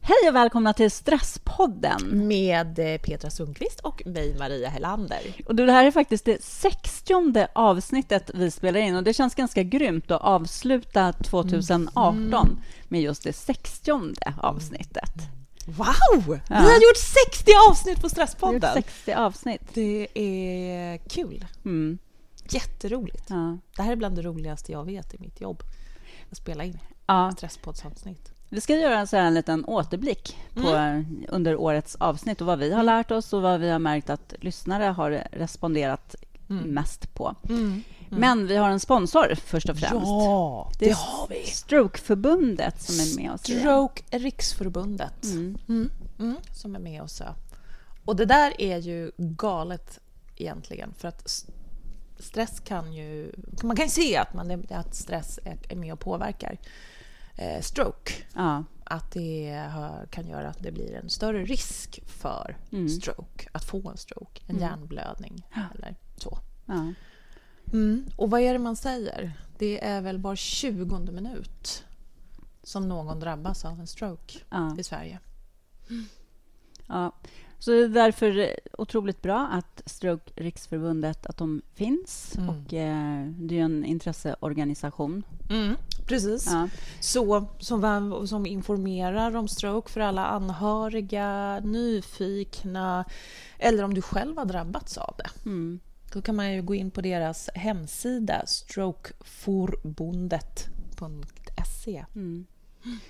Hej och välkomna till Stresspodden. Med eh, Petra Sundqvist och mig, Maria Hellander. Och det här är faktiskt det sextionde avsnittet vi spelar in och det känns ganska grymt att avsluta 2018 mm. med just det sextionde avsnittet. Wow! Ja. Vi har gjort 60 avsnitt på Stresspodden. 60 avsnitt. Det är kul. Mm. Jätteroligt. Ja. Det här är bland det roligaste jag vet i mitt jobb. Att spela in ja. stresspoddsavsnitt. Vi ska göra så en liten återblick på, mm. under årets avsnitt och vad vi har lärt oss och vad vi har märkt att lyssnare har responderat mm. mest på. Mm. mm. Men vi har en sponsor först och främst. Ja, det, det har vi. Strokeförbundet som är med oss. Stroke Riksförbundet mm. Mm. som är med oss. Och det där är ju galet egentligen för att stress kan ju... Man kan ju se att, man, att stress är med och påverkar stroke. Ja. Att det kan göra att det blir en större risk för mm. stroke, att få en stroke, en mm. hjärnblödning eller så. Ja. Mm. Och vad är det man säger? Det är väl var 20 minut som någon drabbas av en stroke ja. i Sverige. Ja, så det är därför otroligt bra att Stroke Riksförbundet att de finns. Mm. Och eh, Det är en intresseorganisation. Mm, precis. Ja. Så, som, som informerar om stroke för alla anhöriga, nyfikna eller om du själv har drabbats av det. Mm. Då kan man ju gå in på deras hemsida, strokeforbundet.se. Mm.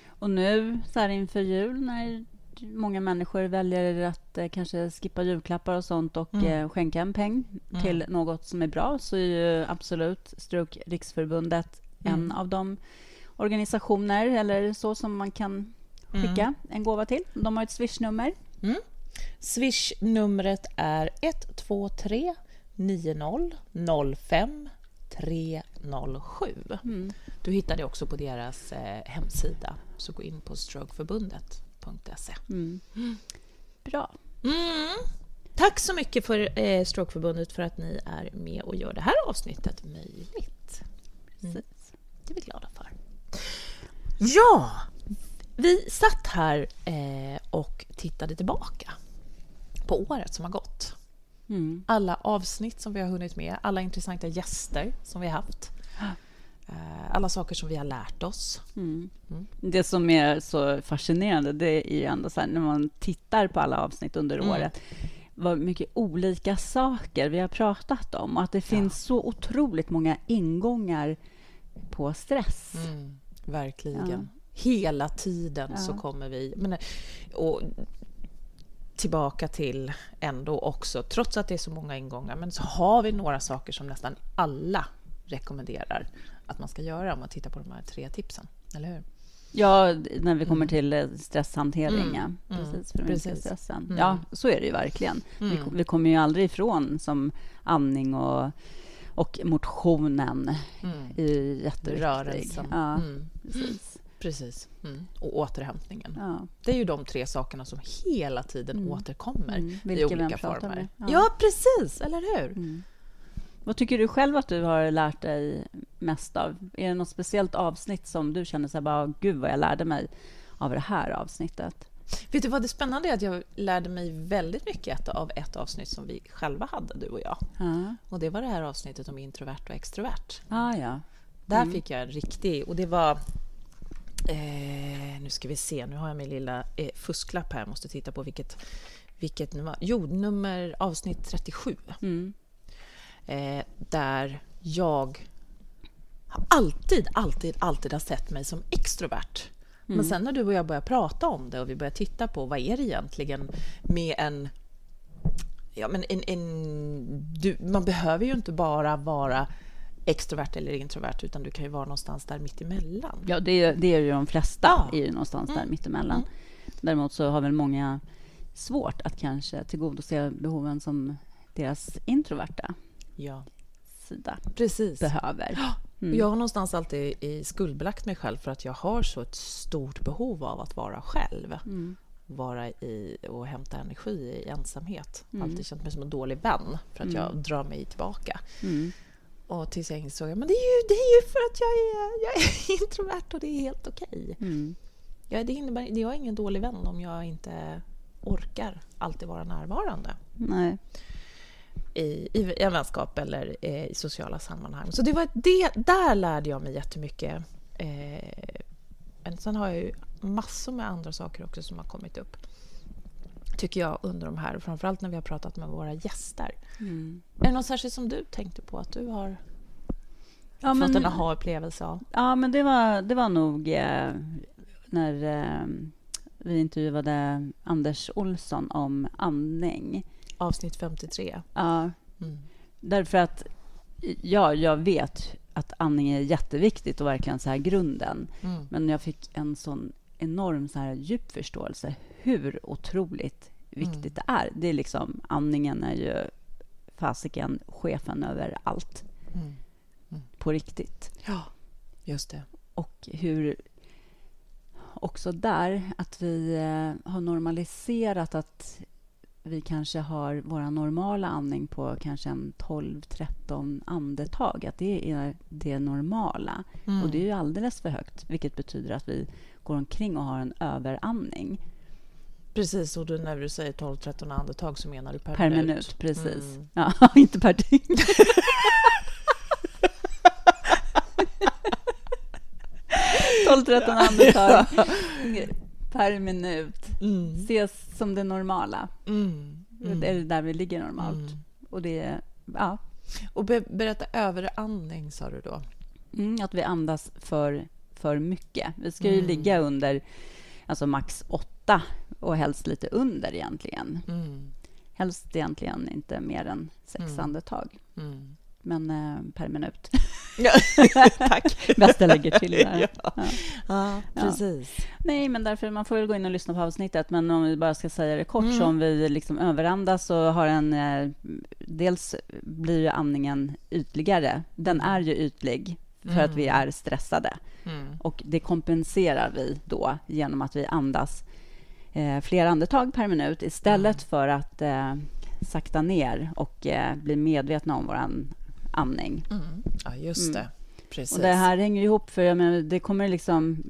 Och nu så här inför jul när många människor väljer att eh, kanske skippa julklappar och sånt och mm. eh, skänka en peng mm. till något som är bra så är ju absolut Stroke Riksförbundet mm. en av de organisationer eller så som man kan skicka mm. en gåva till. De har ett swishnummer. Mm. Swishnumret är 123 90 05 307. Mm. Du hittar det också på deras eh, hemsida, så gå in på strokeförbundet strokeförbundet.se. Mm. Bra. Mm. Tack så mycket för eh, Strokeförbundet för att ni är med och gör det här avsnittet möjligt. Mm. Det är vi glada för. Ja, vi satt här eh, och tittade tillbaka på året som har gått. Mm. Alla avsnitt som vi har hunnit med, alla intressanta gäster som vi har haft. Eh, alla saker som vi har lärt oss. Mm. Mm. Det som är så fascinerande det är ju ändå så här, när man tittar på alla avsnitt under mm. året vad mycket olika saker vi har pratat om och att det finns ja. så otroligt många ingångar på stress. Mm. Verkligen. Ja. Hela tiden ja. så kommer vi... Men, och, tillbaka till ändå också, trots att det är så många ingångar, men så har vi några saker som nästan alla rekommenderar att man ska göra om man tittar på de här tre tipsen, eller hur? Ja, när vi kommer mm. till eh, stresshantering, mm. ja. Mm. Precis, för att minska stressen. Mm. Ja, så är det ju verkligen. Vi, mm. vi, kommer ju aldrig ifrån som andning och, och motionen mm. är jätteviktig. Rörelsen. Ja, precis. Precis. Och återhämtningen. Ja. Det är ju de tre sakerna som hela tiden återkommer i olika former. Ja. ja. precis. Eller hur? Vad tycker du själv att du har lärt dig mest av? Är det något speciellt avsnitt som du känner så här, bara, gud vad jag lärde mig av det här avsnittet? Vet du vad det spännande är? Att jag lärde mig väldigt mycket av ett avsnitt som vi själva hade, du och jag. Ja. Och Det var det här avsnittet om introvert och extrovert. Ah, ja. Mm. Där fick jag en riktig... Och det var... Eh, nu ska vi se, nu har jag min lilla eh, fusklapp här. Jag måste titta på vilket, vilket nummer... Jo, nummer avsnitt 37. Mm eh, där jag alltid, alltid, alltid har sett mig som extrovert. Mm. Men sen när du och jag börjar prata om det och vi börjar titta på vad är det egentligen med en... Ja, men en, en du, man behöver ju inte bara vara extrovert eller introvert, utan du kan ju vara någonstans där mittemellan. Ja, det är, det är ju de flesta, ja. är ju någonstans mm. där mittemellan. Mm. Däremot så har väl många svårt att kanske tillgodose behoven som deras introverta ja. sida Precis. behöver. Mm. Jag har någonstans alltid i skuldbelagt mig själv för att jag har så ett stort behov av att vara själv. Mm. Vara i och hämta energi i ensamhet. Mm. Alltid känt mig som en dålig vän för att jag mm. drar mig tillbaka. Mm. Och tills jag insåg att det, är ju, det är ju för att jag är, jag är introvert och det är helt okej. Okay. Mm. Ja, det innebär, jag är ingen dålig vän om jag inte orkar alltid vara närvarande. Nej. I, i, en vänskap eller eh, i sociala sammanhang. Så det var det, där lärde jag mig jättemycket. Eh, men sen har jag ju massor med andra saker också som har kommit upp tycker jag under de här, framförallt när vi har pratat med våra gäster. Mm. Är det något särskilt som du tänkte på att du har ja, fått en aha-upplevelse av? Ja, men det var, det var nog eh, när eh, vi intervjuade Anders Olsson om andning. Avsnitt 53. Ja, mm. därför att ja, jag vet att andning är jätteviktigt och verkligen så här grunden. Mm. Men jag fick en sån enorm så här djup förståelse hur otroligt viktigt mm. det är. Det är liksom, andningen är ju fasiken chefen över allt. Mm. Mm. På riktigt. Ja, just det. Och hur också där att vi eh, har normaliserat att vi kanske har vår normala andning på kanske en 12-13 andetag. Att det är det normala. Mm. Och det är ju alldeles för högt, vilket betyder att vi går omkring och har en överandning. Precis, och du, när du säger 12-13 andetag så menar du per, per minut? minut precis. Mm. Ja, inte per dygn. 12-13 andetag per minut mm. ses som det normala. Mm. Mm. Är där vi ligger normalt. Mm. Och det, ja. Och be, berätta överandning, sa du då? Mm, att vi andas för, för mycket. Vi ska ju mm. ligga under alltså max 8 och helst lite under egentligen. Mm. Helst egentligen inte mer än sex andetag. Mm. Men eh, per minut. Tack. Bäst jag lägger till där. Ja. Ja. ja. precis. Ja. Nej, men därför man får väl gå in och lyssna på avsnittet. Men om vi bara ska säga det kort, mm. så om vi liksom överandas och har en... Eh, dels blir ju andningen ytligare. Den är ju ytlig för mm. att vi mm. är stressade. Mm. Och det kompenserar vi då genom att vi andas eh, fler andetag per minut istället mm. för att eh, sakta ner och eh, bli medvetna om vår andning. Mm. Ja, just det. Precis. Och det här hänger ihop, för menar, det kommer liksom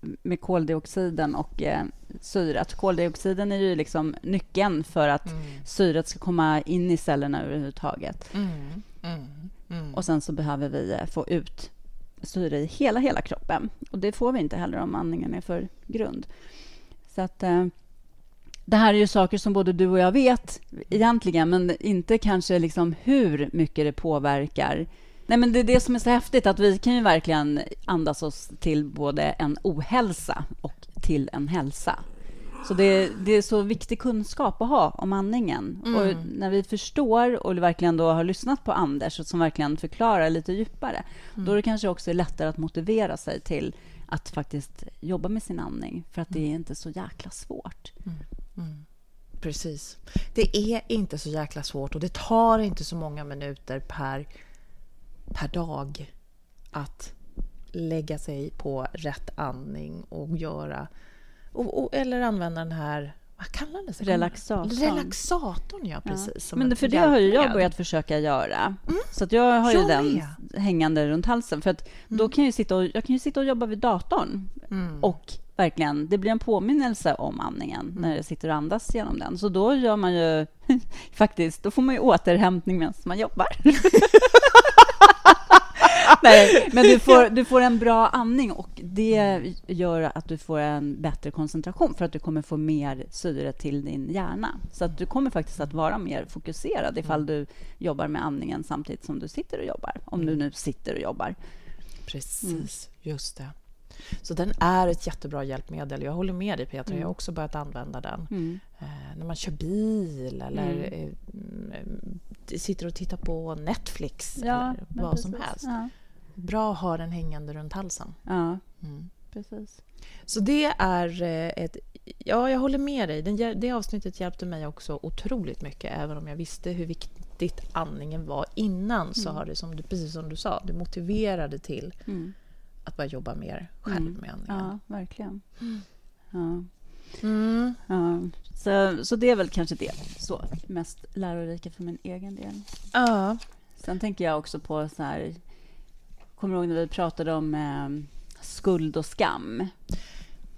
med koldioxiden och eh, syret. Koldioxiden är ju liksom nyckeln för att mm. syret ska komma in i cellerna överhuvudtaget. Mm. Mm. mm. Och sen så behöver vi eh, få ut syre i hela, hela kroppen. Och det får vi inte heller om andningen är för grund. Så att... Eh, det här är ju saker som både du och jag vet egentligen, men inte kanske liksom hur mycket det påverkar. Nej, men det är det som är så häftigt, att vi kan ju verkligen andas oss till både en ohälsa och till en hälsa. Så det, det är så viktig kunskap att ha om andningen. Mm. Och när vi förstår och verkligen då har lyssnat på Anders, som verkligen förklarar lite djupare, mm. då är det kanske också lättare att motivera sig till att faktiskt jobba med sin andning, för att det är inte så jäkla svårt. Mm. Mm. Precis. Det är inte så jäkla svårt och det tar inte så många minuter per, per dag att lägga sig på rätt andning och göra... Och, och, eller använda den här vad kallades det? Relaxatorn. Relaxatorn, ja. Precis. Ja. Men för det har ju jag börjat försöka göra. Mm. Så att jag har ju jag den med. hängande runt halsen. För att mm. då kan jag, sitta och, jag kan ju sitta och jobba vid datorn. Mm. Och verkligen, det blir en påminnelse om andningen mm. när jag sitter och andas genom den. Så då gör man ju faktiskt, då får man ju återhämtning medan man jobbar. Nej, men du får, du får en bra andning och det gör att du får en bättre koncentration för att du kommer få mer syre till din hjärna. Så att du kommer faktiskt att vara mer fokuserad ifall du jobbar med andningen samtidigt som du sitter och jobbar. Om du nu sitter och jobbar. Precis, mm. just det. Så den är ett jättebra hjälpmedel. Jag håller med dig Petra, mm. jag har mm. också börjat använda den. Mm. Eh, när man kör bil eller mm. eh, sitter och tittar på Netflix ja, eller vad precis. som helst. Ja. Bra att ha den hängande runt halsen. Ja, mm. precis. Så det är eh, ett... Ja, jag håller med dig. Den, det avsnittet hjälpte mig också otroligt mycket. Även om jag visste hur viktigt andningen var innan så har det, som du, precis som du sa, det motiverade till att börja jobba mer själv mm. med andningen. Ja, verkligen. Mm. Ja. Mm. Ja. Så, så det är väl kanske det så, mest lärorika för min egen del. Ja. Sen tänker jag också på så här... Kommer du ihåg när vi pratade om eh, skuld och skam?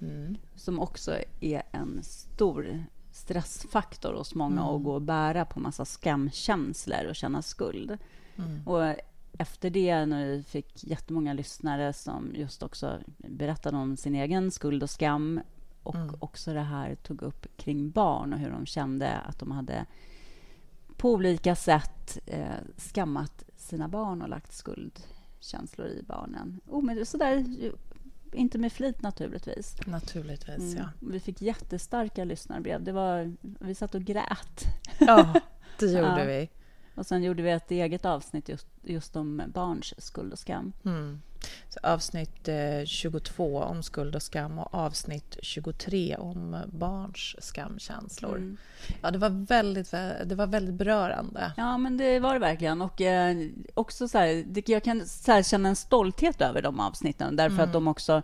mm. som också är en stor stressfaktor hos många mm. att gå och bära på massa skamkänslor och känna skuld. Mm. Och efter det, när vi fick jättemånga lyssnare som just också berättade om sin egen skuld och skam och mm. också det här tog upp kring barn och hur de kände att de hade på olika sätt eh, skammat sina barn och lagt skuldkänslor i barnen. Men sådär, inte med flit naturligtvis. Naturligtvis, mm. ja. Vi fick jättestarka lyssnarbrev. Det var, vi satt och grät. Ja, det gjorde ja. vi. Och sen gjorde vi ett eget avsnitt just, just om barns skuld och skam. Mm. Så avsnitt eh, 22 om skuld och skam och avsnitt 23 om barns skamkänslor. Mm. Ja, det var, väldigt, det var väldigt berörande. Ja, men det var det verkligen. Och eh, också så här, jag kan så känna en stolthet över de avsnitten därför mm. att de också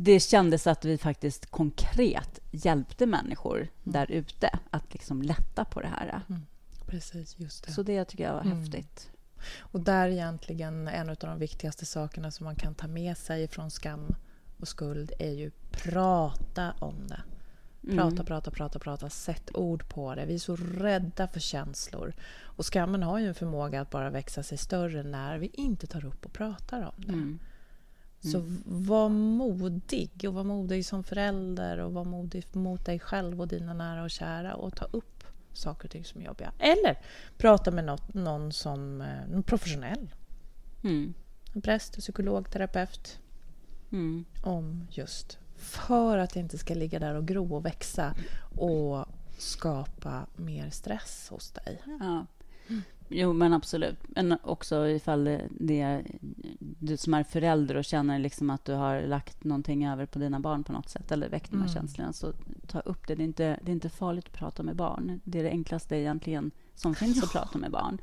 det kändes att vi faktiskt konkret hjälpte människor mm. där ute att liksom lätta på det här. Mm. Precis, just det. Så det tycker jag var mm. häftigt. Och där egentligen en av de viktigaste sakerna som man kan ta med sig från skam och skuld är ju prata om det. Prata, mm. prata, prata, prata. Sätt ord på det. Vi är så rädda för känslor. Och skammen har ju en förmåga att bara växa sig större när vi inte tar upp och pratar om det. Mm. Så mm. var modig och var modig som förälder och var modig mot dig själv och dina nära och kära och ta upp saker och ting som är jobbiga. Eller prata med något, någon som eh, någon professionell. Mm. En präst, psykolog, terapeut. Mm. Om just för att det inte ska ligga där och gro och växa och skapa mer stress hos dig. Ja. Jo, men absolut. Men också ifall det är du som är förälder och känner liksom att du har lagt någonting över på dina barn på något sätt eller väckt de här mm. känslorna, så ta upp det. Det är, inte, det är inte farligt att prata med barn. Det är det enklaste egentligen som finns ja. att prata med barn.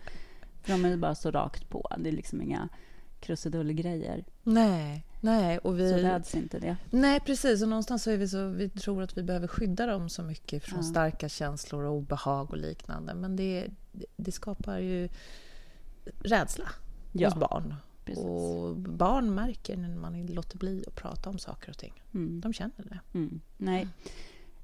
För de är bara så rakt på. Det är liksom inga krusidullgrejer. Nej, nej. Och vi... Så räds inte det. Nej, precis. Och någonstans så är vi så... Vi tror att vi behöver skydda dem så mycket från ja. starka känslor och obehag och liknande. Men det, det skapar ju rädsla ja. hos barn. Precis. Och barn märker när man låter bli att prata om saker och ting. Mm. De känner det. Mm. Nej.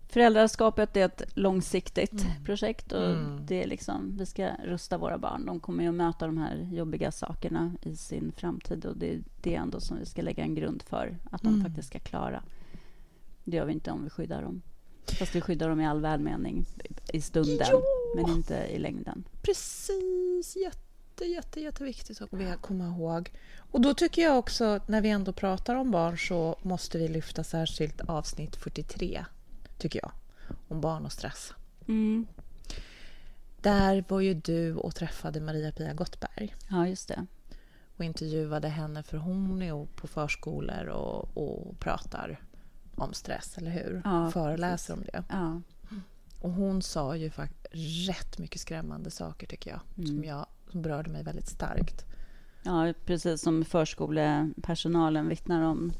Föräldraskapet är ett långsiktigt mm. projekt och mm. det är liksom, vi ska rusta våra barn. De kommer att möta de här jobbiga sakerna i sin framtid och det är det ändå som vi ska lägga en grund för att de mm. faktiskt ska klara. Det gör vi inte om vi skyddar dem. Fast vi skyddar dem i all välmening i stunden, ja! Men inte i längden. Precis. Jätte, jätte, jätteviktigt att komma ihåg. Och då tycker jag också, när vi ändå pratar om barn, så måste vi lyfta särskilt avsnitt 43 tycker jag, om barn och stress. Mm. Där var ju du och träffade Maria-Pia Gottberg. Ja, just det. Och intervjuade henne, för hon är på förskolor och, och pratar om stress, eller hur? Ja, Föreläser precis. om det. Ja. Och hon sa ju faktiskt rätt mycket skrämmande saker, tycker jag, mm. som, jag som berörde mig väldigt starkt. Ja, precis som förskolepersonalen vittnar om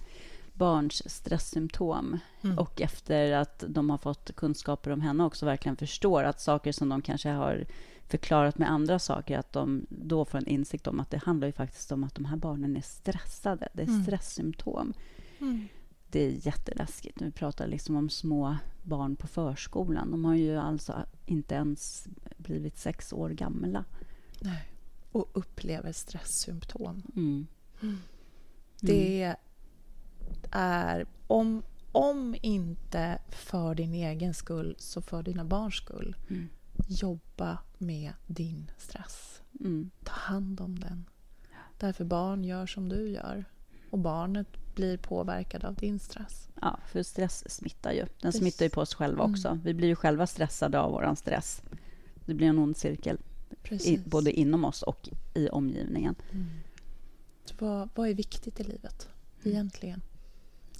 barns stresssymptom mm. och efter att de har fått kunskaper om henne också verkligen förstår att saker som de kanske har förklarat med andra saker, att de då får en insikt om att det handlar ju faktiskt om att de här barnen är stressade. Det är mm. stresssymptom. Mm. Det är jätteläskigt. Vi pratar liksom om små barn på förskolan. De har ju alltså inte ens blivit sex år gamla. Nej. Och upplever stresssymptom. Mm. mm. Det är om, om inte för din egen skull, så för dina barns skull. Mm. Jobba med din stress. Mm. Ta hand om den. Därför barn gör som du gör. Och barnet blir påverkad av din stress. Ja, för stress smittar ju. Den Precis. smittar ju på oss själva också. Mm. Vi blir ju själva stressade av vår stress. Det blir en ond cirkel. I, både inom oss och i omgivningen. Mm. Vad, vad är viktigt i livet egentligen?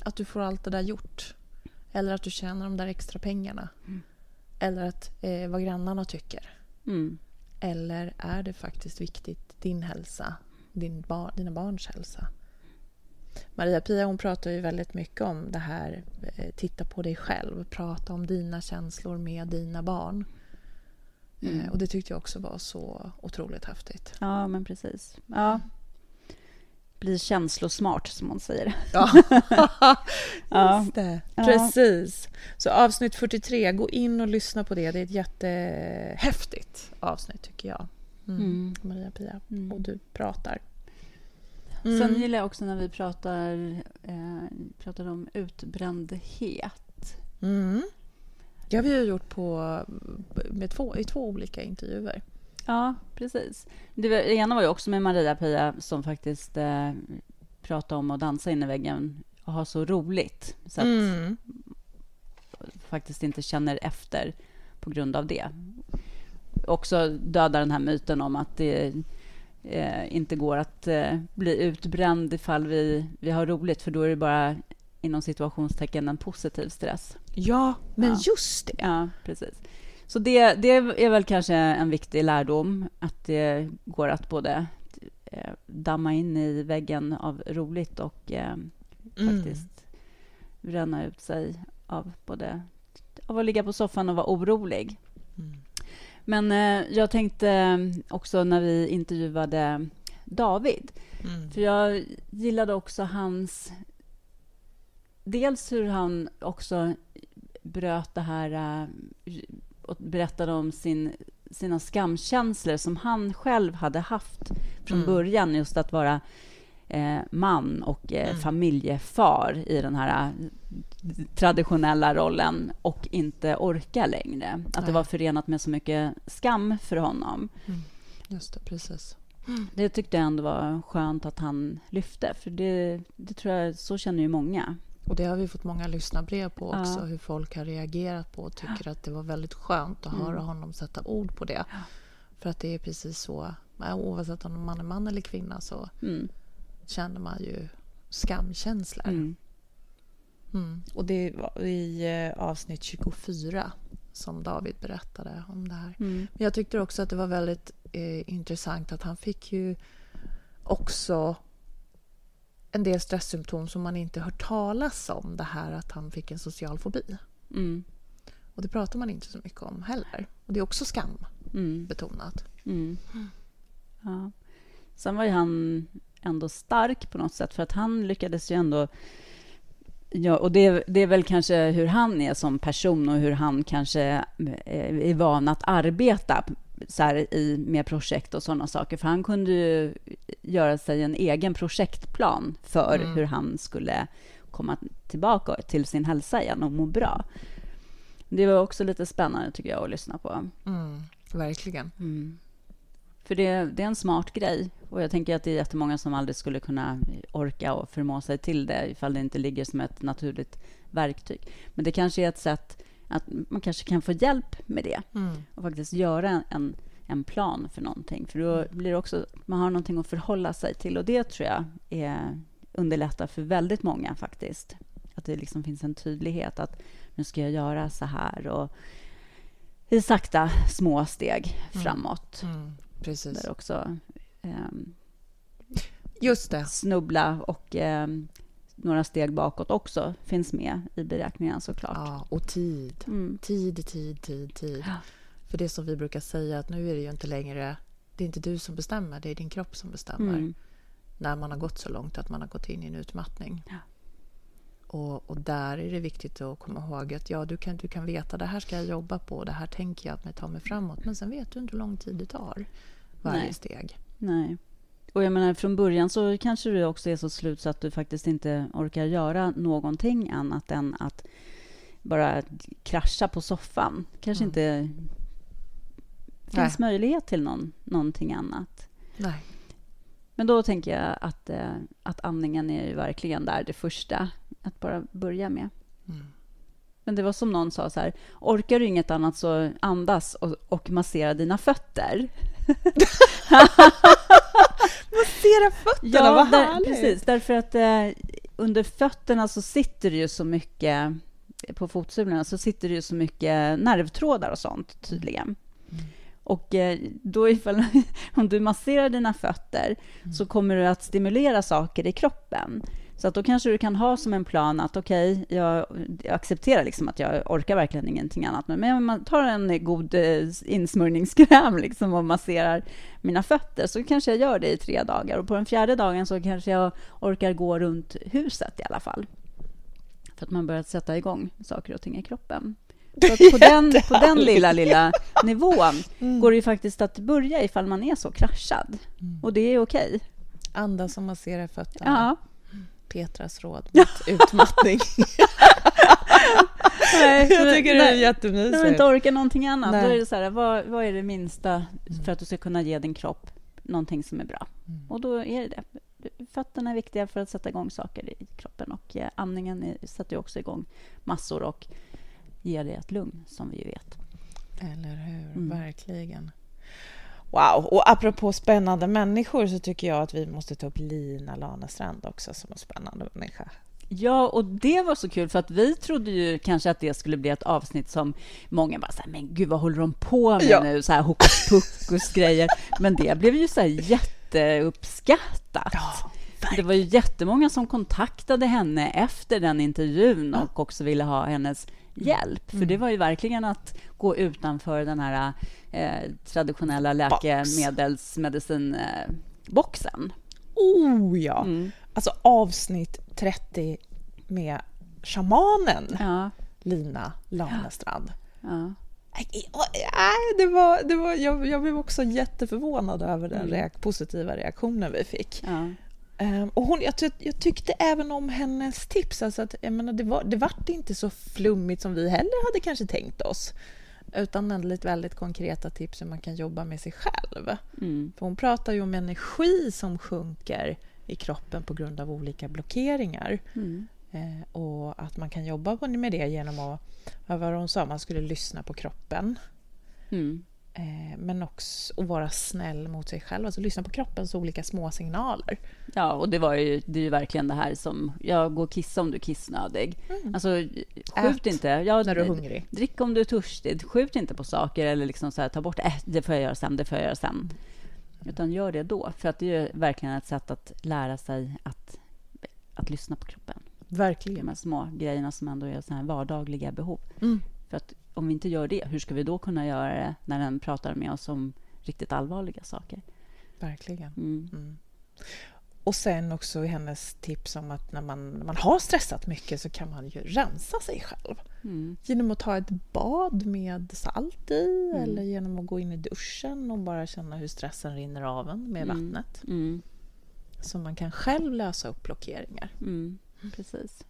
att du får allt det där gjort. Eller att du tjänar de där extra pengarna. Mm. Eller att eh, vad grannarna tycker. Mm. Eller är det faktiskt viktigt, din hälsa, din bar, dina barns hälsa? Maria-Pia hon pratar ju väldigt mycket om det här, eh, titta på dig själv, prata om dina känslor med dina barn. Mm. Eh, och det tyckte jag också var så otroligt häftigt. Ja, men precis. Ja. bli känslosmart, som hon säger. Ja, just det. Precis. Så avsnitt 43, gå in och lyssna på det. Det är ett jättehäftigt avsnitt, tycker jag. Mm. Mm. Maria-Pia. Mm. Och du pratar. Mm. Sen gillar jag också när vi pratar, eh, pratar om utbrändhet. Mm. Det har vi ju gjort på, med två, i två olika intervjuer. Ja, precis. Det, var, det ena var ju också med Maria-Pia som faktiskt eh, pratade om att dansa in i väggen och ha så roligt. Så att mm. faktiskt inte känner efter på grund av det. Också döda den här myten om att det eh, inte går att eh, bli utbränd ifall vi, vi har roligt, för då är det bara inom situationstecken en positiv stress. Ja, men ja. just det. Ja, precis. Så det, det är väl kanske en viktig lärdom, att det går att både eh, damma in i väggen av roligt och eh, mm. faktiskt bränna ut sig av både av att ligga på soffan och vara orolig. Mm. Men eh, jag tänkte också när vi intervjuade David, mm. för jag gillade också hans... Dels hur han också bröt det här och berättade om sin, sina skamkänslor som han själv hade haft från mm. början, just att vara eh, man och eh, mm. familjefar i den här eh, traditionella rollen och inte orka längre. Att det var förenat med så mycket skam för honom. Mm. Just det, precis. Det tyckte jag ändå var skönt att han lyfte, för det, det tror jag, så känner ju många. Och det har vi fått många lyssnarbrev på också, ja. hur folk har reagerat på och tycker ja. att det var väldigt skönt att mm. höra honom sätta ord på det. Ja. För att det är precis så, oavsett om man är man eller kvinna så mm. Känner man ju skamkänslor. Mm. Mm. Och det var i eh, avsnitt 24 som David berättade om det här. Mm. Men jag tyckte också att det var väldigt eh, intressant att han fick ju också en del stresssymptom som man inte hört talas om. Det här att han fick en social fobi. Mm. Och det pratar man inte så mycket om heller. Och det är också skambetonat. Mm. Mm. Ja. Sen var ju han ändå stark på något sätt, för att han lyckades ju ändå... Ja, och det, det är väl kanske hur han är som person och hur han kanske är van att arbeta så här, i, med projekt och sådana saker. För han kunde ju göra sig en egen projektplan för mm. hur han skulle komma tillbaka till sin hälsa igen och må bra. Det var också lite spännande tycker jag att lyssna på. Mm, verkligen. Mm. För det, det, är en smart grej. Och jag tänker att det är jättemånga som aldrig skulle kunna orka och förmå sig till det ifall det inte ligger som ett naturligt verktyg. Men det kanske är ett sätt att man kanske kan få hjälp med det mm. och faktiskt göra en, en plan för någonting. För då mm. blir det också, man har någonting att förhålla sig till och det tror jag är, underlättar för väldigt många faktiskt. Att det liksom finns en tydlighet att nu ska jag göra så här och i sakta små steg mm. framåt. Mm. Precis. Där också um, Just det. snubbla och um, några steg bakåt också finns med i beräkningen såklart. Ja, och tid. Mm. Tid, tid, tid, tid. Ja. För det som vi brukar säga att nu är det ju inte längre, det är inte du som bestämmer, det är din kropp som bestämmer. Mm. När man har gått så långt att man har gått in i en utmattning. Ja. Och, och, där är det viktigt att komma ihåg att ja, du kan, du kan veta det här ska jag jobba på, det här tänker jag att mig ta mig framåt. Men sen vet du inte hur lång tid det tar, varje Nej. steg. Nej. Och jag menar, från början så kanske du också är så slut så att du faktiskt inte orkar göra någonting annat än att bara krascha på soffan. kanske mm. inte finns Nej. möjlighet till någon, någonting annat. Nej. Men då tänker jag att, eh, att andningen är ju verkligen där det första att bara börja med. Mm. Men det var som någon sa så här, orkar du inget annat så andas och, och massera dina fötter. massera fötterna, ja, vad där, härligt! Precis, därför att eh, under fötterna så sitter det ju så mycket, på fotsulorna så sitter det ju så mycket nervtrådar och sånt tydligen. Mm. Och eh, då ifall, om du masserar dina fötter mm. så kommer du att stimulera saker i kroppen Så att då kanske du kan ha som en plan att okej, okay, jag, jag, accepterar liksom att jag orkar verkligen ingenting annat. Men man tar en god eh, insmörjningskräm liksom och masserar mina fötter så kanske jag gör det i tre dagar. Och på den fjärde dagen så kanske jag orkar gå runt huset i alla fall. För att man börjar sätta igång saker och ting i kroppen. Så på, den, på den lilla, lilla nivån mm. går det ju faktiskt att börja ifall man är så kraschad. Mm. Och det är okej. Okay. Andas och massera fötterna. Ja. Petras råd mot utmattning. nej, jag tycker det är jättemysigt. När du inte orkar någonting annat, nej. då är det så här, vad, vad är det minsta för att du ska kunna ge din kropp någonting som är bra? Mm. Och då är det det. Fötterna är viktiga för att sätta igång saker i kroppen och eh, andningen är, sätter också igång massor och ger dig ett lugn, som vi ju vet. Eller hur? Mm. Verkligen. Wow! Och apropå spännande människor så tycker jag att vi måste ta upp Lina Lanestrand också som en spännande människa. Ja, och det var så kul, för att vi trodde ju kanske att det skulle bli ett avsnitt som många bara så här, men gud, vad håller de på med ja. nu? Så här hokus pokus-grejer. Men det blev ju så här jätteuppskattat. Ja, det var ju jättemånga som kontaktade henne efter den intervjun och också ville ha hennes hjälp. Mm. För det var ju verkligen att gå utanför den här eh, traditionella läkemedelsmedicinboxen. Oh, ja! Mm. Alltså avsnitt 30 med shamanen ja. Lina Lanestrand. Ja. Det var, det var, jag, jag blev också jätteförvånad över den mm. reak positiva reaktionen vi fick. Ja. Um, och hon, jag, jag, tyckte även om hennes tips. Alltså att, jag menar, det, var, det vart inte så flummigt som vi heller hade kanske tänkt oss. Utan väldigt, väldigt konkreta tips hur man kan jobba med sig själv. Mm. För hon pratar ju om energi som sjunker i kroppen på grund av olika blockeringar. Mm. Eh, och att man kan jobba med det genom att, vad var hon sa, man skulle lyssna på kroppen. Mm. Eh, men också att vara snäll mot sig själv, alltså lyssna på kroppens olika små signaler. Ja, och det var ju, det är ju verkligen det här som, jag går och kissa om du är kissnödig. Mm. Alltså, skjut Ät inte. Ja, när du är hungrig. Drick om du är törstig. Skjut inte på saker eller liksom så här, ta bort, äh, det får jag göra sen, det får jag göra sen. Utan gör det då, för att det är verkligen ett sätt att lära sig att, att lyssna på kroppen. Verkligen. De här små grejerna som ändå är så här vardagliga behov. Mm. För att om vi inte gör det, hur ska vi då kunna göra det när den pratar med oss om riktigt allvarliga saker? Verkligen. Mm. Mm. Och sen också hennes tips om att när man, när man har stressat mycket så kan man ju rensa sig själv. Mm. Genom att ta ett bad med salt i mm. eller genom att gå in i duschen och bara känna hur stressen rinner av en med mm. vattnet. Mm. Så man kan själv lösa upp blockeringar. Mm. Precis.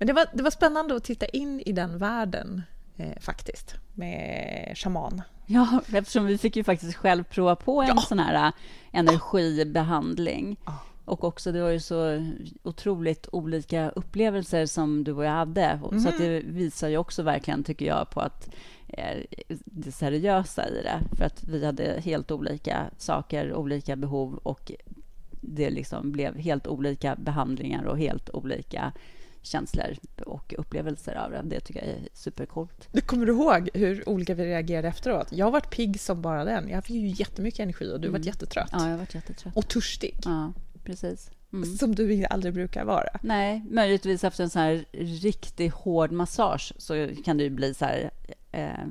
Men det var, det var spännande att titta in i den världen eh, faktiskt, med shaman. Ja, eftersom vi fick ju faktiskt själv prova på en ja. sån här eh, energibehandling. Ja. Och också, det var ju så otroligt olika upplevelser som du och jag hade. Mm. Så att det visar ju också verkligen, tycker jag, på att eh, det seriösa i det. För att vi hade helt olika saker, olika behov och det liksom blev helt olika behandlingar och helt olika känslor och upplevelser av det. Det tycker jag är supercoolt. Du kommer du ihåg hur olika vi reagerade efteråt? Jag har varit pigg som bara den. Jag fick ju jättemycket energi och du mm. var jättetrött. Ja, jag har varit jättetrött. Och törstig. Ja, precis. Mm. Som du aldrig brukar vara. Nej, möjligtvis efter en så här riktigt hård massage så kan det ju bli så här eh,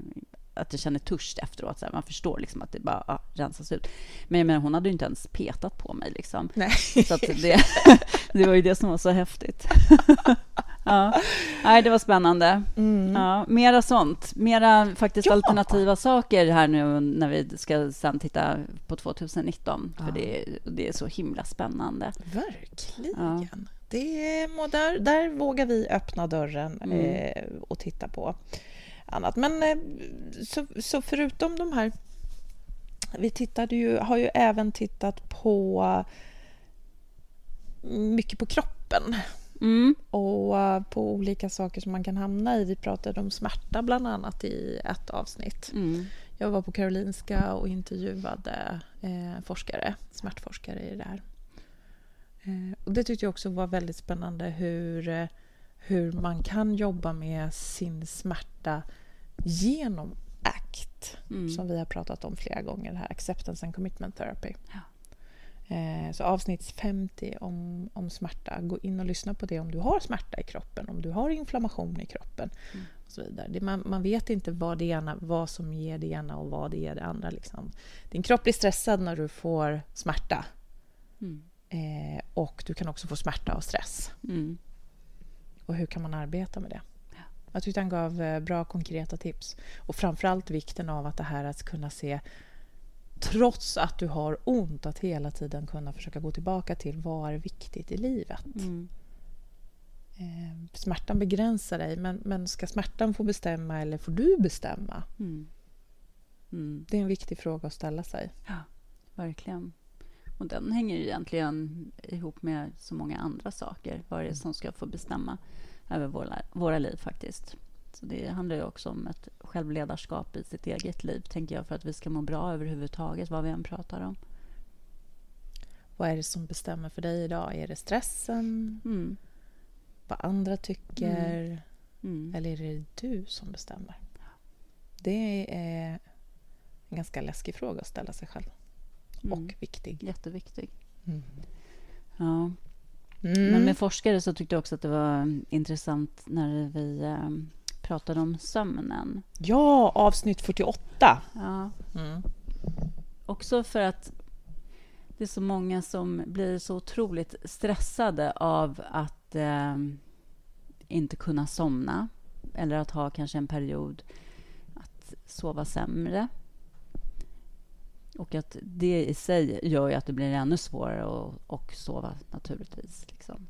att jag känner törst efteråt. Så här, man förstår liksom att det bara ja, rensas ut. Men jag menar, hon hade ju inte ens petat på mig. Liksom. Nej. Så det, det var ju det som var så häftigt. ja. Nej, det var spännande. Mm. Ja, mera sånt. Mera faktiskt ja. alternativa saker här nu när vi ska sen titta på 2019. För det, det är så himla spännande. Verkligen. Det, där, där vågar vi öppna dörren mm. eh, och titta på annat. Men eh, så, så förutom de här... Vi tittade ju, har ju även tittat på mycket på kroppen. Mm. Och uh, på olika saker som man kan hamna i. Vi pratade om smärta bland annat i ett avsnitt. Mm. Jag var på Karolinska och intervjuade eh, forskare, smärtforskare i det här. Eh, och det tyckte jag också var väldigt spännande hur, eh, hur man kan jobba med sin smärta genom ACT, mm. som vi har pratat om flera gånger, här, Acceptance and Commitment Therapy. Ja. Eh, så avsnitt 50 om, om smärta, gå in och lyssna på det om du har smärta i kroppen, om du har inflammation i kroppen mm. och så vidare. Det, man, man, vet inte vad, det ena, vad som ger det ena och vad det ger det andra. Liksom. Din kropp blir stressad när du får smärta. Mm. Eh, och du kan också få smärta och stress. Mm. Och hur kan man arbeta med det? Ja. Jag tyckte han gav eh, bra konkreta tips. Och framförallt vikten av att det här att kunna se trots att du har ont, att hela tiden kunna försöka gå tillbaka till vad är viktigt i livet. Mm. Eh, smärtan begränsar dig, men, men ska smärtan få bestämma eller får du bestämma? Mm. Mm. Det är en viktig fråga att ställa sig. Ja, verkligen. Och den hänger egentligen ihop med så många andra saker. Vad är det som ska få bestämma över våra, våra liv faktiskt? Så det handlar ju också om ett självledarskap i sitt eget liv, tänker jag, för att vi ska må bra överhuvudtaget, vad vi än pratar om. Vad är det som bestämmer för dig idag? Är det stressen? Mm. Vad andra tycker? Mm. Mm. Eller är det du som bestämmer? Det är en ganska läskig fråga att ställa sig själv. Mm. Och viktig. Jätteviktig. Mm. Ja. Mm. Men med forskare så tyckte jag också att det var intressant när vi um, pratade om sömnen. Ja, avsnitt 48. Ja. Mm. Också för att det är så många som blir så otroligt stressade av att eh, inte kunna somna eller att ha kanske en period att sova sämre. Och att det i sig gör ju att det blir ännu svårare att, att sova naturligtvis. Liksom.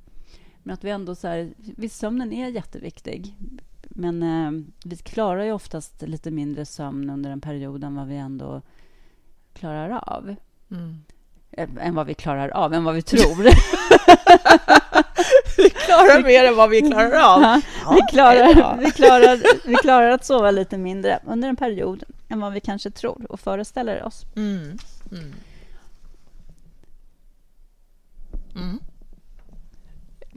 Men att vi ändå så här, visst, sömnen är jätteviktig. Men eh, vi klarar ju oftast lite mindre sömn under en period än vad vi ändå klarar av. Mm. Äh, än vad vi klarar av, än vad vi tror. vi klarar mer än vad vi klarar av. Ja, vi, klarar, vi, klarar, vi klarar att sova lite mindre under en period än vad vi kanske tror och föreställer oss. Mm. Mm. Mm.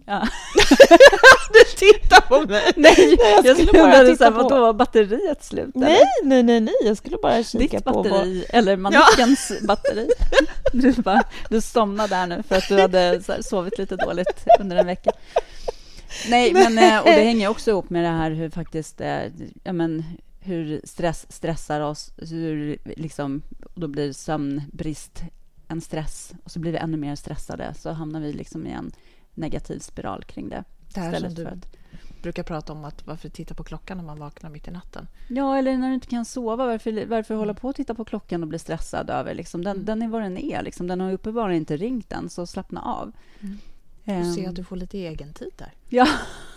Ja. du tittar på mig! Nej, jag, jag skulle bara titta på... Vadå, var batteriet slut? Nej, nej, nej, nej, jag skulle bara kika Ditt på... Ditt batteri, vad... eller mannequens ja. batteri. Du, bara, du somnade där nu för att du hade sovit lite dåligt under en vecka. Nej, men eh, och det hänger också ihop med det här hur faktiskt, eh, ja men hur stress stressar oss, hur liksom, då blir sömnbrist en stress och så blir vi ännu mer stressade, så hamnar vi liksom i en negativ spiral kring det. Det här som du att... brukar prata om, att varför titta på klockan när man vaknar mitt i natten? Ja, eller när du inte kan sova. Varför, varför hålla på att titta på klockan och bli stressad över? Liksom, den, mm. den är vad den är. Liksom. Den har uppenbarligen inte ringt än, så slappna av. Mm. Du ser att du får lite egen tid där. Ja,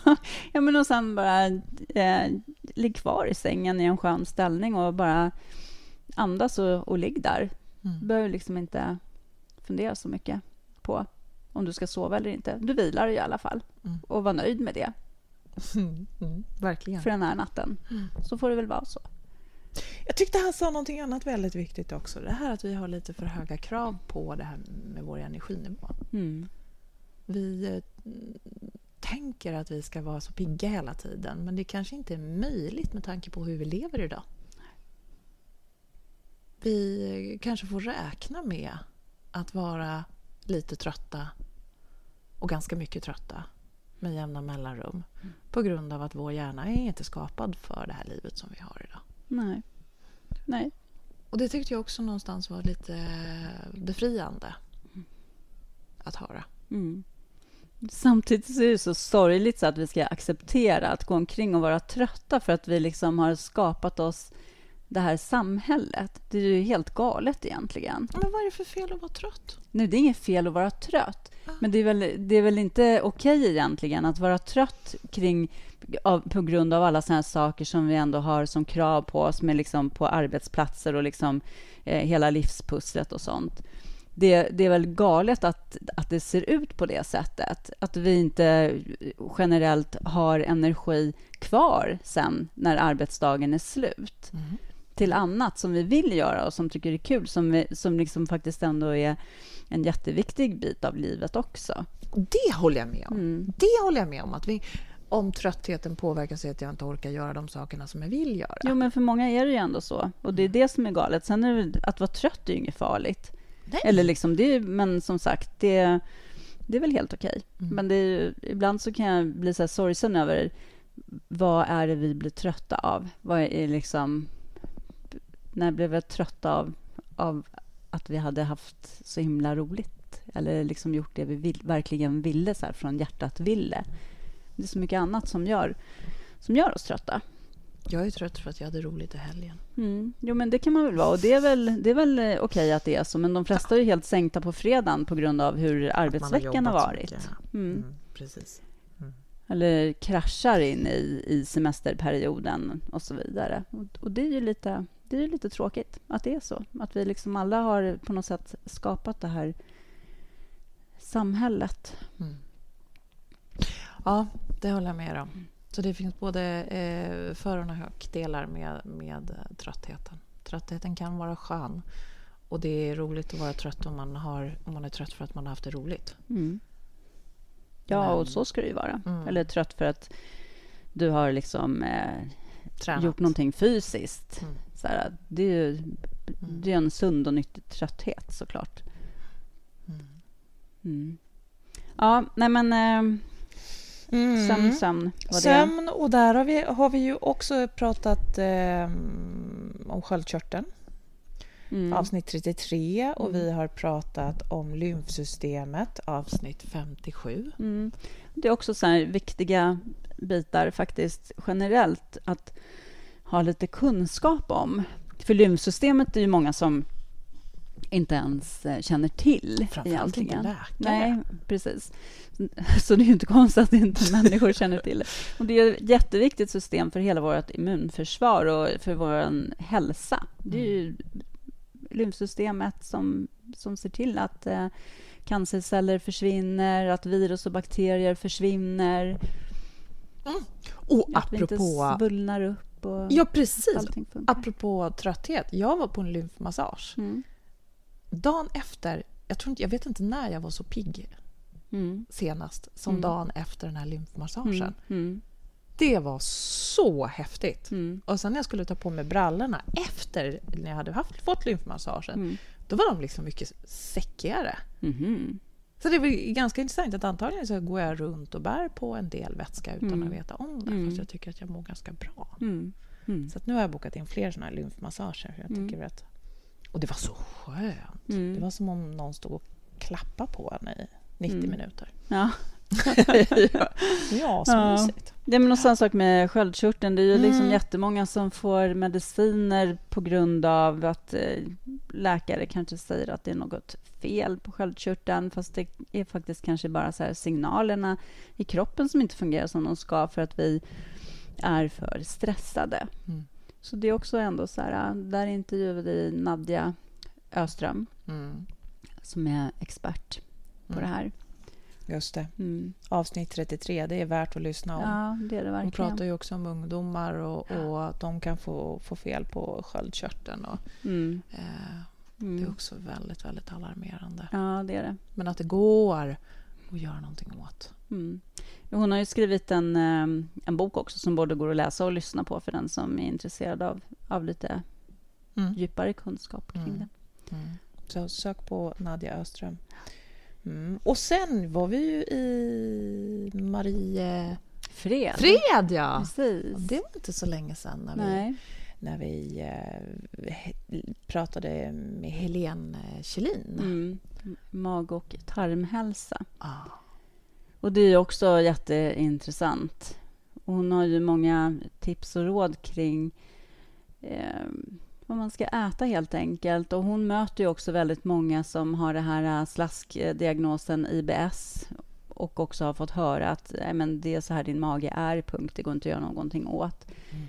ja men och sen bara eh, ligg kvar i sängen i en skön ställning och bara andas och, och ligg där. Mm. Behöver liksom inte fundera så mycket på om du ska sova eller inte. Du vilar i alla fall mm. och var nöjd med det. Mm, verkligen. För den här natten. Mm. Så får det väl vara så. Jag tyckte han sa någonting annat väldigt viktigt också. Det här att vi har lite för höga krav på det här med vår energinivå. Mm. Vi eh, tänker att vi ska vara så pigga hela tiden men det kanske inte är möjligt med tanke på hur vi lever idag. Vi kanske får räkna med att vara lite trötta och ganska mycket trötta med jämna mellanrum mm. på grund av att vår hjärna är inte skapad för det här livet som vi har idag. Nej. Nej. Och det tyckte jag också någonstans var lite befriande att höra. Mm. Samtidigt så är det så sorgligt så att vi ska acceptera att gå omkring och vara trötta för att vi liksom har skapat oss det här samhället. Det är ju helt galet egentligen. Men vad är det för fel att vara trött? Nej, det är inget fel att vara trött. Ah. Men det är väl, det är väl inte okej egentligen att vara trött kring, av, på grund av alla sådana saker som vi ändå har som krav på oss med liksom på arbetsplatser och liksom, eh, hela livspusslet och sånt. Det, det, är väl galet att, att det ser ut på det sättet. Att vi inte generellt har energi kvar sen när arbetsdagen är slut. Mm till annat som vi vill göra och som tycker är kul, som, vi, som liksom faktiskt ändå är en jätteviktig bit av livet också. Det håller jag med om. Mm. Det håller jag med om. Att vi, om tröttheten påverkar sig att jag inte orkar göra de sakerna som jag vill göra. Jo, men för många är det ju ändå så. Och det är det som är galet. Sen är det, att vara trött är ju inget farligt. Nej. Eller liksom, det, men som sagt, det, det är väl helt okej. Mm. Men det är, ibland så kan jag bli så här sorgsen över vad är det vi blir trötta av? Vad är liksom... När blev vi trötta av, av att vi hade haft så himla roligt? Eller liksom gjort det vi vill, verkligen ville, så här, från hjärtat ville. Det är så mycket annat som gör, som gör oss trötta. Jag är trött för att jag hade roligt i helgen. Mm. Jo, men det kan man väl vara. Och det är väl, det är väl eh, okej att det är så. Men de flesta är helt sänkta på fredagen på grund av hur arbetsveckan har, har varit. Mm. Mm, precis. Mm. Eller kraschar in i, i semesterperioden och så vidare. Och, och, det är ju lite, det är lite tråkigt att det är så. Att vi liksom alla har på något sätt skapat det här samhället. Mm. Ja, det håller jag med om. Så det finns både eh, för och nackdelar med, med tröttheten. Tröttheten kan vara skön. Och det är roligt att vara trött om man, har, om man är trött för att man har haft det roligt. Mm. Ja, Men, och så ska det ju vara. Mm. Eller trött för att du har liksom eh, gjort någonting fysiskt. Mm. Så här, det är ju mm. det är en sund och nyttig trötthet såklart. Mm. Mm. Ja, nej men... Eh, Mm. Sömn, sömn. Sömn, och där har vi, har vi ju också pratat eh, om sköldkörteln. Mm. Avsnitt 33 och mm. vi har pratat om lymfsystemet, avsnitt 57. Mm. Det är också så viktiga bitar faktiskt generellt att ha lite kunskap om. För lymfsystemet är ju många som inte ens eh, känner till. Framförallt inte läkare. Nej, precis. Så det är ju inte konstigt att inte människor känner till det. Och det är ett jätteviktigt system för hela vårt immunförsvar och för vår hälsa. Det är ju lymfsystemet som, som ser till att eh, cancerceller försvinner, att virus och bakterier försvinner. Mm. Och att apropå... vi inte svullnar upp. Och ja, precis. Apropå trötthet. Jag var på en lymfmassage. Mm. Dagen efter, jag, tror inte, jag vet inte när jag var så pigg mm. senast som mm. dagen efter den här lymfmassagen. Mm. mm. Det var så häftigt. Mm. Och sen när jag skulle ta på mig brallorna efter när jag hade haft, fått lymfmassagen, då var de liksom mycket säckigare. Mm. Så det var ganska intressant att antagligen så går jag runt och bär på en del vätska utan att veta om det, mm. fast jag tycker att jag mår ganska bra. Så nu har jag bokat in fler såna här lymfmassager. Jag tycker att, och det var så skönt. Det var som om någon stod och klappade på en i 90 mm. minuter. Ja. ja, så mysigt. Det är någon sån sak med sköldkörteln. Det är ju liksom mm. jättemånga som får mediciner på grund av att eh, läkare kanske säger att det är något fel på sköldkörteln, fast det är faktiskt kanske bara så signalerna i kroppen som inte fungerar som de ska för att vi är för stressade. Mm. Så det är också ändå så här, där intervjuade vi Nadja Öström, mm. som är expert på mm. det här. Just det. Mm. Avsnitt 33, det är värt att lyssna om. Ja, det är det verkligen. Hon pratar ju också om ungdomar och, och att de kan få, få fel på sköldkörteln. Och, mm. Eh, det är mm. också väldigt, väldigt alarmerande. Ja, det är det. Men att det går att göra någonting åt. Mm. Hon har ju skrivit en, eh, en bok också som både går att läsa och lyssna på för den som är intresserad av, av lite mm. djupare kunskap kring mm. det. Mm. Så sök på Nadja Öström. Mm. Och sen var vi ju i Marie... Fred. Fred, ja! Precis. Det var inte så länge sedan när Nej. vi, när vi eh, pratade med Helene Kjellin. Mm. Mag och tarmhälsa. Ah. Och det är också jätteintressant. Hon har ju många tips och råd kring eh, vad man ska äta helt enkelt. Och hon möter ju också väldigt många som har det här äh, slaskdiagnosen IBS och också har fått höra att men det är så här din mage är, punkt. Det går inte att göra någonting åt. Mm.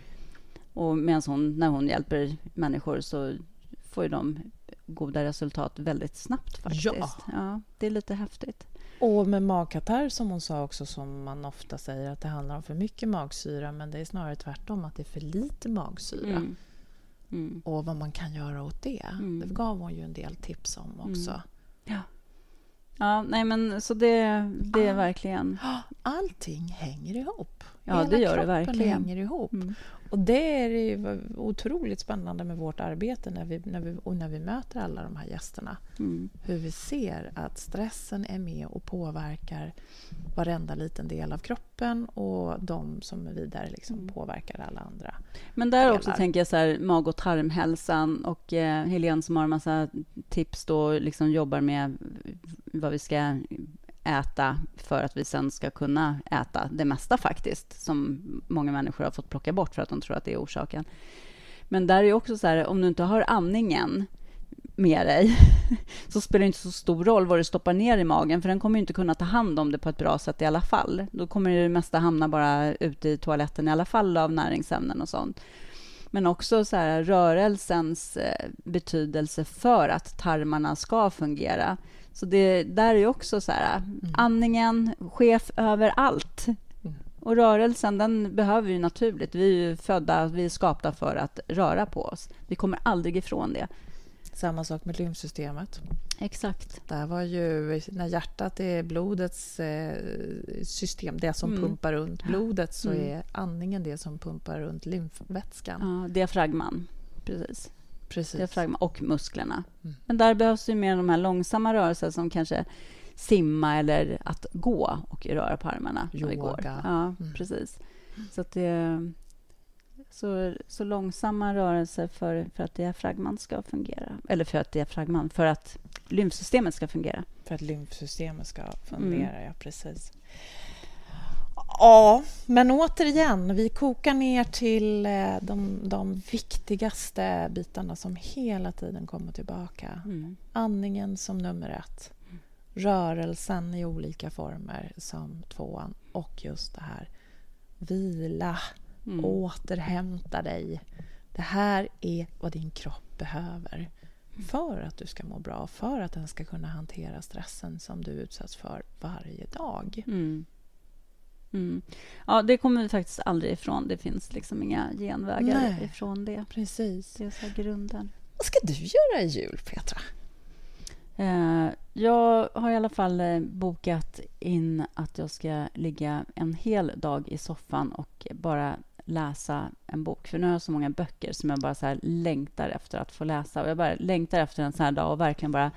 Och hon, när hon hjälper människor så får de goda resultat väldigt snabbt faktiskt. Ja. ja. Det är lite häftigt. Och med magkatarr som hon sa också, som man ofta säger att det handlar om för mycket magsyra, men det är snarare tvärtom, att det är för lite magsyra. Mm. Mm. Och vad man kan göra åt det. Mm. Det gav hon ju en del tips om mm. också. Ja. Ja, nej men så det, det är verkligen... Allting hänger ihop. Ja, Hela det gör det verkligen. hänger ihop. Mm. Och det är ju otroligt spännande med vårt arbete när vi, när vi, och när vi möter alla de här gästerna. Mm. Hur vi ser att stressen är med och påverkar varenda liten del av kroppen och de som är vidare liksom mm. påverkar alla andra. Men där delar. också tänker jag så här, mag och tarmhälsan och eh, Helene som har en massa tips då liksom jobbar med vad vi ska äta för att vi sen ska kunna äta det mesta faktiskt, som många människor har fått plocka bort för att de tror att det är orsaken. Men där är också så här, om du inte har andningen med dig så spelar det inte så stor roll vad du stoppar ner i magen, för den kommer inte kunna ta hand om det på ett bra sätt i alla fall. Då kommer det mesta hamna bara ute i toaletten i alla fall av näringsämnen och sånt. Men också så här, rörelsens eh, betydelse för att tarmarna ska fungera. Så det där är också så här, mm. andningen, chef över allt. Mm. Och rörelsen, den behöver vi naturligt. Vi är födda, vi är skapta för att röra på oss. Vi kommer aldrig ifrån det. Samma sak med lymfsystemet. Exakt. Det var ju när hjärtat är blodets eh, system, det som mm. pumpar runt blodet, så mm. är andningen det som pumpar runt lymfvätskan. Ja, diafragman, precis. Precis. Diafragma och musklerna. Mm. Men där behövs ju mer de här långsamma rörelser som kanske simma eller att gå och röra på armarna. Yoga. Ja, mm. precis. Så, att det, så, så långsamma rörelser för, för att diafragman ska fungera. Eller för att diafragman, för att lymfsystemet ska fungera. För att lymfsystemet ska fungera, mm. ja precis. Ja, men återigen, vi kokar ner till eh, de, de viktigaste bitarna som hela tiden kommer tillbaka. Mm. Andningen som nummer ett, rörelsen i olika former som tvåan och just det här vila, mm. återhämta dig. Det här är vad din kropp behöver för att du ska må bra, för att den ska kunna hantera stressen som du utsätts för varje dag. Mm. Mm. Ja, det kommer vi faktiskt aldrig ifrån. Det finns liksom inga genvägar Nej, ifrån det. Precis. Det är så grunden. Vad ska du göra i jul, Petra? Eh, jag har i alla fall eh, bokat in att jag ska ligga en hel dag i soffan och bara läsa en bok. För nu har jag så många böcker som jag bara så längtar efter att få läsa. Och jag bara längtar efter en sån här dag och verkligen bara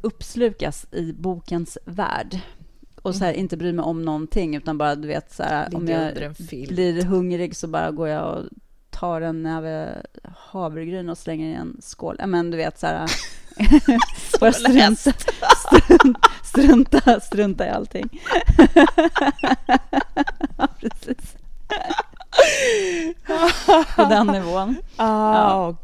uppslukas i bokens värld och så här, inte bry mig om någonting, utan bara du vet så här, om jag blir hungrig så bara går jag och tar en näve havregryn och slänger i en skål. Men du vet så här... bara strunta, strunta, strunta, strunta i allting. ja, precis. På den nivån. Ah, ja.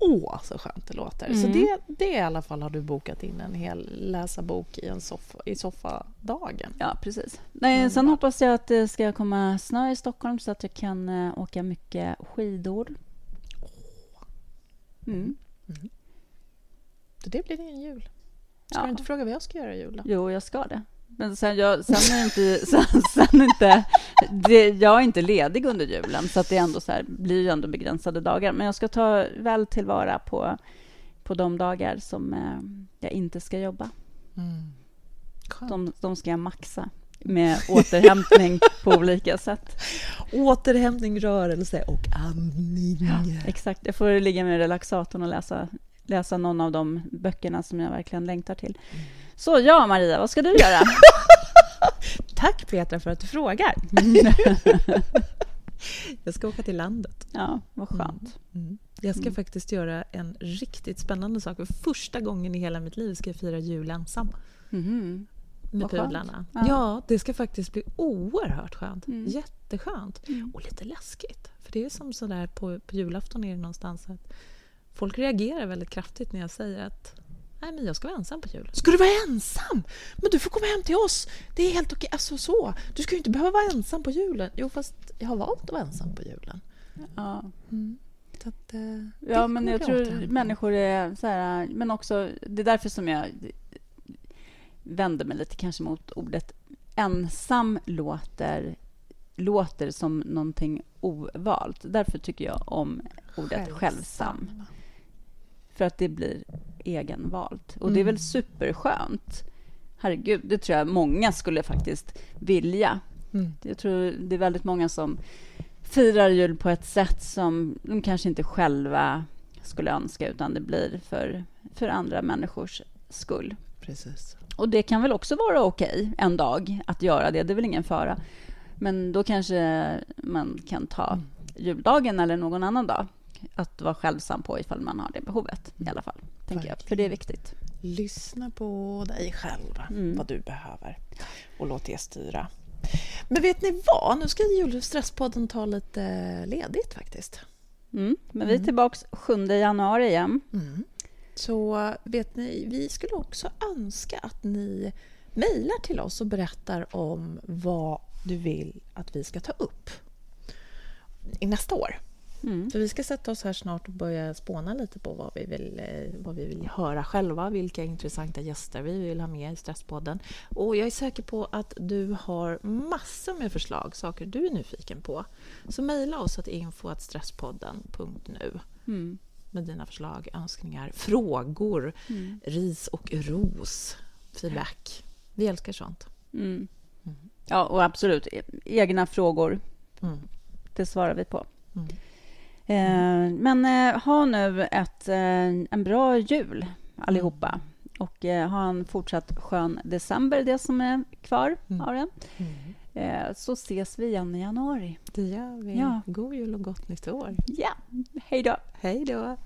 Åh, så skönt det låter. Mm. Så det, det i alla fall har du bokat in en hel läsa bok i, en soffa, i soffadagen. Ja, precis. Nej, mm. Sen hoppas jag att det ska komma snö i Stockholm så att jag kan uh, åka mycket skidor. Mm. Mm. Så det blir din jul. Ska ja. du inte fråga vad jag ska göra i jul? Då? Jo, jag ska det. Men sen, jag, sen är inte, sen, sen inte det, jag är inte ledig under julen, så att det ändå så här, blir ju ändå begränsade dagar. Men jag ska ta väl tillvara på, på de dagar som eh, jag inte ska jobba. Mm. De, de ska jag maxa med återhämtning på olika sätt. Återhämtning, rörelse och andning. Ja, exakt. Jag får ligga med relaxatorn och läsa, läsa någon av de böckerna som jag verkligen längtar till. Mm. Så ja, Maria, vad ska du göra? Tack Petra för att du frågar. jag ska åka till landet. Ja, vad skönt. Mm. Mm. Jag ska mm. faktiskt göra en riktigt spännande sak. För första gången i hela mitt liv ska jag fira jul ensam. Mm. Med pudlarna. Ja. ja. det ska faktiskt bli oerhört skönt. Mm. Jätteskönt. Mm. Och lite läskigt. För det är som sådär på, på julafton är det någonstans att folk reagerar väldigt kraftigt när jag säger att Nej, men jag ska vara ensam på jul. Ska du vara ensam? Men du får komma hem till oss. Det är helt okej. Alltså så. Du ska ju inte behöva vara ensam på julen. Jo, fast jag har valt att vara ensam på julen. Ja. Mm. Att, eh, ja, men jag tror människor är så här... Men också, det är därför som jag vänder mig lite kanske mot ordet ensam låter låter som någonting ovalt. Därför tycker jag om ordet självsam. självsam. För att det blir egenvalt. Och det är väl mm. superskönt. Herregud, det tror jag många skulle faktiskt vilja. Mm. Jag tror det är väldigt många som firar jul på ett sätt som de kanske inte själva skulle önska utan det blir för, för andra människors skull. Precis. Och det kan väl också vara okej en dag att göra det, det är väl ingen fara. Men då kanske man kan ta mm. juldagen eller någon annan dag att vara självsam på ifall man har det behovet i alla fall. Tänker jag, för det är viktigt. Lyssna på dig själv, mm. vad du behöver och låt det styra. Men vet ni vad? Nu ska julstresspodden ta lite ledigt faktiskt. Mm. Men vi är mm. tillbaka 7 januari igen. Mm. Så vet ni, vi skulle också önska att ni mejlar till oss och berättar om vad du vill att vi ska ta upp i nästa år. Mm. För vi ska sätta oss här snart och börja spåna lite på vad vi, vill, eh, vad vi vill höra själva, vilka intressanta gäster vi vill ha med i Stresspodden. Och jag är säker på att du har massor med förslag, saker du är nyfiken på. Så mejla oss till info.stresspodden.nu mm. med dina förslag, önskningar, frågor, mm. ris och ros, feedback. Vi älskar sånt. Mm. mm. Ja, och absolut. E-, egna frågor, mm. det svarar vi på. Mm. Eh, men eh, ha nu ett, eh, en bra jul, allihopa. Och ha en fortsatt skön december, det som är kvar mm. av den. Mm. Så ses vi igen i januari. Det gör vi. Ja. God jul och gott nytt år. Ja. Hej då. Hej då.